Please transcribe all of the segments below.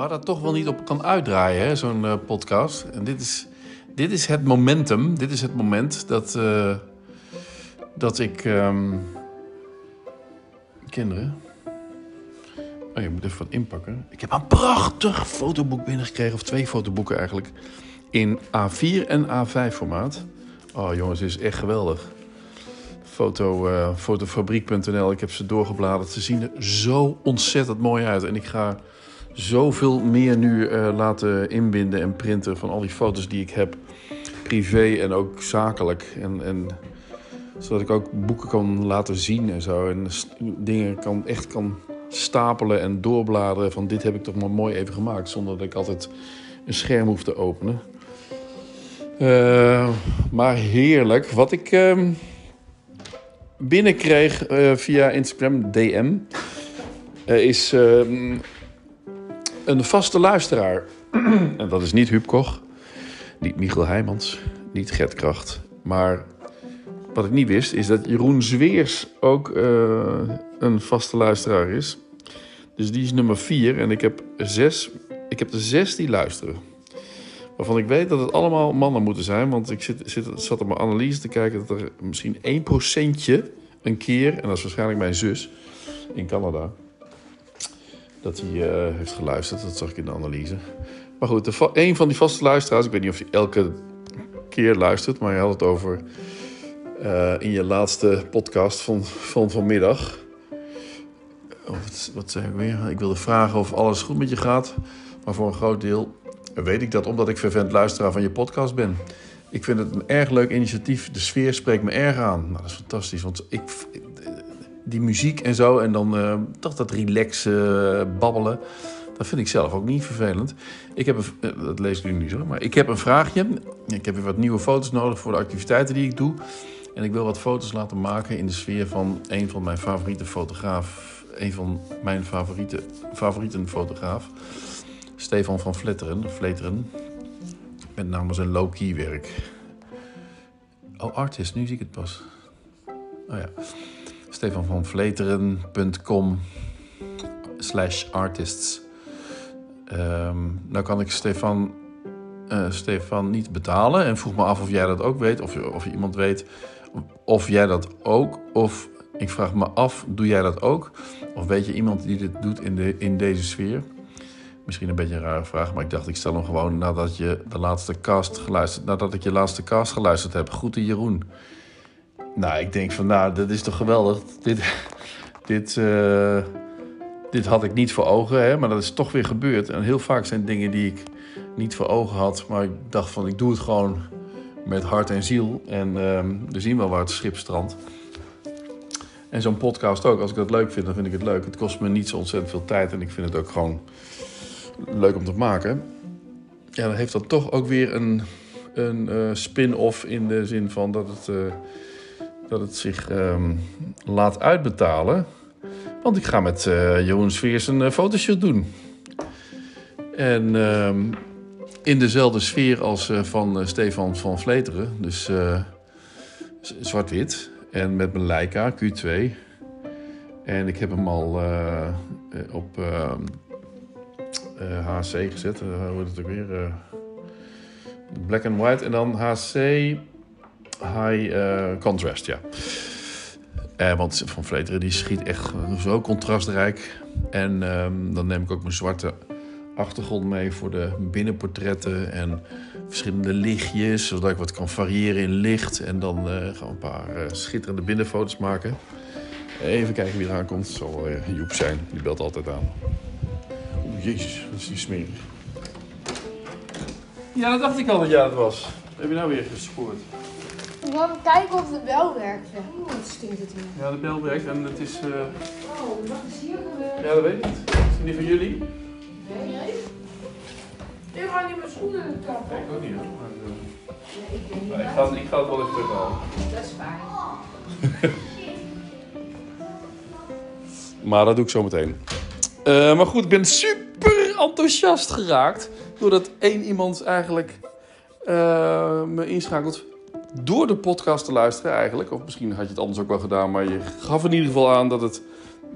waar dat toch wel niet op kan uitdraaien, zo'n eh, podcast. En dit is, dit is het momentum, dit is het moment dat, eh, dat ik... ehm, kinderen... Oh, je moet even wat inpakken. Ik heb een prachtig fotoboek binnengekregen, of twee fotoboeken eigenlijk. In A4 en A5 formaat. Oh jongens, dit is echt geweldig. Foto, eh, fotofabriek.nl, ik heb ze doorgebladerd. Ze zien er zo ontzettend mooi uit. En ik ga zoveel meer nu eh, laten inbinden en printen van al die foto's die ik heb. Privé en ook zakelijk. En, en zodat ik ook boeken kan laten zien en zo. En dingen kan, echt kan stapelen en doorbladeren van dit heb ik toch maar mooi even gemaakt. Zonder dat ik altijd een scherm hoef te openen. Eh, maar heerlijk. Wat ik ehm, binnenkreeg eh, via Instagram DM is ehm, een vaste luisteraar. en dat is niet Huub Koch, niet Michiel Heijmans, niet Gert Kracht. Maar wat ik niet wist is dat Jeroen Zweers ook eh, een vaste luisteraar is. Dus die is nummer vier en ik heb zes. Ik heb er zes die luisteren. Waarvan ik weet dat het allemaal mannen moeten zijn. Want ik zit, zit, zat op mijn analyse te kijken dat er misschien 1% een keer, en dat is waarschijnlijk mijn zus in Canada, dat hij eh, heeft geluisterd. Dat zag ik in de analyse. Maar goed, een van die vaste luisteraars, ik weet niet of hij elke keer luistert, maar hij had het over eh, in je laatste podcast van, van vanmiddag. Oh, wat, wat ik weer? Ik wilde vragen of alles goed met je gaat. Maar voor een groot deel weet ik dat omdat ik vervent luisteraar van je podcast ben. Ik vind het een erg leuk initiatief. De sfeer spreekt me erg aan. Nou, dat is fantastisch. Want ik, die muziek en zo en dan eh, toch dat relaxen, babbelen. Dat vind ik zelf ook niet vervelend. Ik heb een, eh, dat lees ik nu niet zo, maar ik heb een vraagje. Ik heb weer wat nieuwe foto's nodig voor de activiteiten die ik doe. En ik wil wat foto's laten maken in de sfeer van een van mijn favoriete fotograaf. Een van mijn favoriete, favorieten fotograaf. Stefan van Vletteren. Vleteren. Met name zijn low-key werk. Oh, artist, nu zie ik het pas. Oh ja. Stefanvanvleteren.com slash artists. Nou kan ik Stefan, eh, Stefan niet betalen. En vroeg me af of jij dat ook weet. Of, of iemand weet of jij dat ook. Of ik vraag me af, doe jij dat ook? Of weet je iemand die dit doet in, de, in deze sfeer? Misschien een beetje een rare vraag, maar ik dacht ik stel hem gewoon nadat je de laatste cast geluisterd, nadat ik je laatste cast geluisterd heb. Groeten Jeroen. Nou, ik denk van nou, dat is toch geweldig. Dit, dit, eh, dit had ik niet voor ogen, hè, maar dat is toch weer gebeurd. En heel vaak zijn dingen die ik niet voor ogen had, maar ik dacht van ik doe het gewoon met hart en ziel. En ehm, we zien wel waar het schip strandt. En zo'n podcast ook. Als ik dat leuk vind, dan vind ik het leuk. Het kost me niet zo ontzettend veel tijd en ik vind het ook gewoon leuk om te maken. Ja, dan heeft dat toch ook weer een, een eh, spin-off in de zin van dat het, eh, dat het zich ehm, laat uitbetalen. Want ik ga met eh, Jeroen een eh, fotoshoot doen. En ehm, in dezelfde sfeer als eh, van Stefan van Vleteren. Dus zwart-wit. En met mijn Leica Q2. En ik heb hem al op ehm, HC gezet. Eh, hoe heet het ook weer? Black and white. En dan HC High eh, Contrast, ja. Eh, want Van Vleteren die schiet echt zo contrastrijk. En ehm, dan neem ik ook mijn zwarte achtergrond mee voor de binnenportretten en verschillende lichtjes, zodat ik wat kan variëren in licht. En dan eh, gaan we een paar eh, schitterende binnenfoto's maken. Even kijken wie eraan komt. Het zal eh, Joep zijn, die belt altijd aan. Oeh, jezus, wat is die smerig. Ja, dat dacht ik al dat jij het was. Heb je nou weer gespoord? Ik wil even kijken of de bel werkt. Oeh, wat stinkt het hier. Ja, de bel werkt en het is... eh, Oh, wat is hier gebeurd? Ja, dat weet ik niet. Is het niet van jullie? Nee. Ik ga niet mijn schoenen kappen. Ik ook niet hoor. Maar, eh, Nee, ik weet niet. maar ik, ga, ik ga het wel even terughalen. Dat is fijn. Maar dat doe ik zo meteen. Eh, maar goed, ik ben super enthousiast geraakt. Doordat één iemand eigenlijk eh, me inschakelt door de podcast te luisteren eigenlijk. Of misschien had je het anders ook wel gedaan. Maar je gaf in ieder geval aan dat het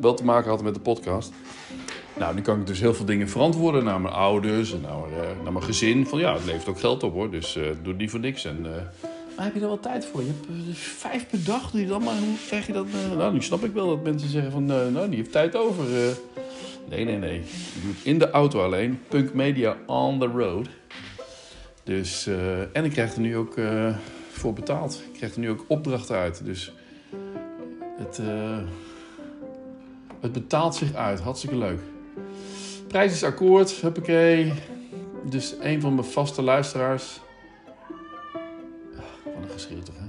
wel te maken had met de podcast. Nou, nu kan ik dus heel veel dingen verantwoorden naar mijn ouders en naar, eh, naar mijn gezin. Van ja, het levert ook geld op hoor, dus eh doe niet voor niks. En, eh, maar heb je er wel tijd voor? Je hebt dus vijf per dag, doe je dat maar. Hoe krijg je dat? nou, nu snap ik wel dat mensen zeggen van, nou, die heeft tijd over. nee, nee, nee. Doet het in de auto alleen. Punk Media on the road. Dus, en ik krijg er nu ook voor betaald. Ik krijg er nu ook opdrachten uit. Dus het, eh, het betaalt zich uit. Hartstikke leuk. Prijs is akkoord. Huppakee. Dus een van mijn vaste luisteraars. Ah, Wat een geschreeuw toch, hè?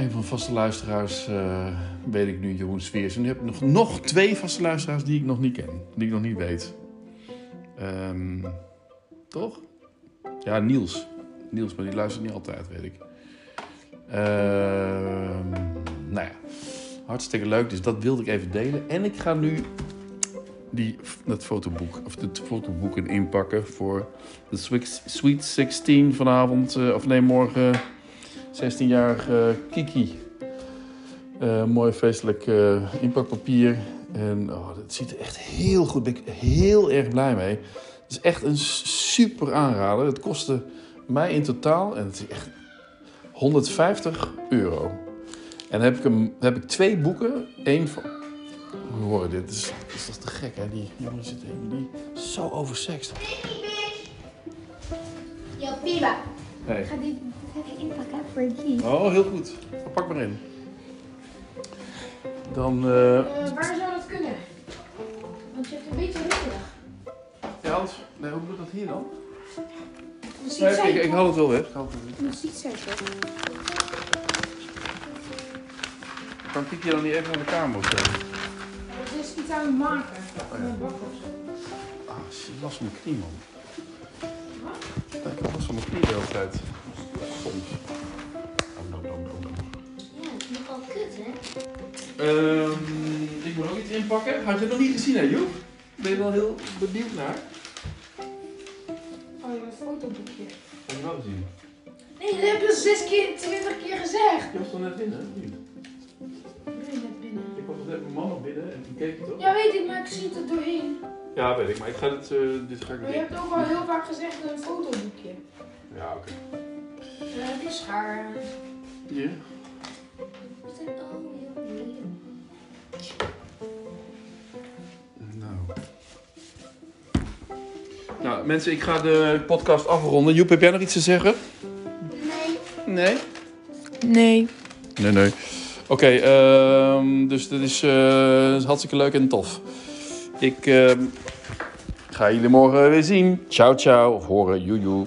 Een van mijn vaste luisteraars eh, weet ik nu, Jeroen Sveers. En nu heb ik nog, nog twee vaste luisteraars die ik nog niet ken. Die ik nog niet weet. Ehm, toch? Ja, Niels. Niels, maar die luistert niet altijd, weet ik. Ehm, nou ja, hartstikke leuk. Dus dat wilde ik even delen. En ik ga nu die, dat fotoboek, of de fotoboeken inpakken voor de Sweet, Sweet 16 vanavond. eh, of nee, morgen 16-jarige Kiki. Eh, mooi feestelijk eh, inpakpapier. En oh, dat ziet er echt heel goed. Ben ik heel erg blij mee. Het is echt een super aanrader. Het kostte mij in totaal, en het is echt 150 euro. En dan heb ik, hem, heb ik twee boeken. Eén van. We horen dit. Is, is toch te gek, hè? Die jongen zit even die zo oversext. Yo, Piba. Hey. Ga die even inpakken voor die. Oh, heel goed. Pak maar in. Dan. eh Eh, waar zou dat kunnen? Want je hebt een beetje hittig. ja, anders- nee, hoe moet dat hier dan? Nee, ik, ik haal het wel weg. Ik haal het wel weg. Kan Kiki dan niet even aan de kamer of zo? Het is iets aan het maken. Of zo. Ah, shit, last van mijn knie, man. Ja, ik heb last van mijn knie de hele tijd. Soms. Oh. Ja, dat is nogal kut, hè? Ehm, ik moet ook iets inpakken. Had je het nog niet gezien, hè, Joep? Ben je er wel heel benieuwd naar? Zes keer, twintig keer gezegd. Je was toch net binnen, niet? Ik ben net binnen. Ik kwam net mijn man nog binnen en toen keek toch? Ja, weet ik, maar ik zie het doorheen. Ja, weet ik, maar ik ga dit, eh, dit ga ik Maar je hebt ook al heel vaak gezegd een fotoboekje. Ja, oké. Dan heb je schaar. Lief. Nou. Nou, mensen, ik ga de podcast afronden. Joep, heb jij nog iets te zeggen? Nee. Nee? Nee. Nee. Oké, ehm, dus dit is, eh, is hartstikke leuk en tof. Ik ehm, ga jullie morgen weer zien. Ciao, ciao. Of horen, joe, joe.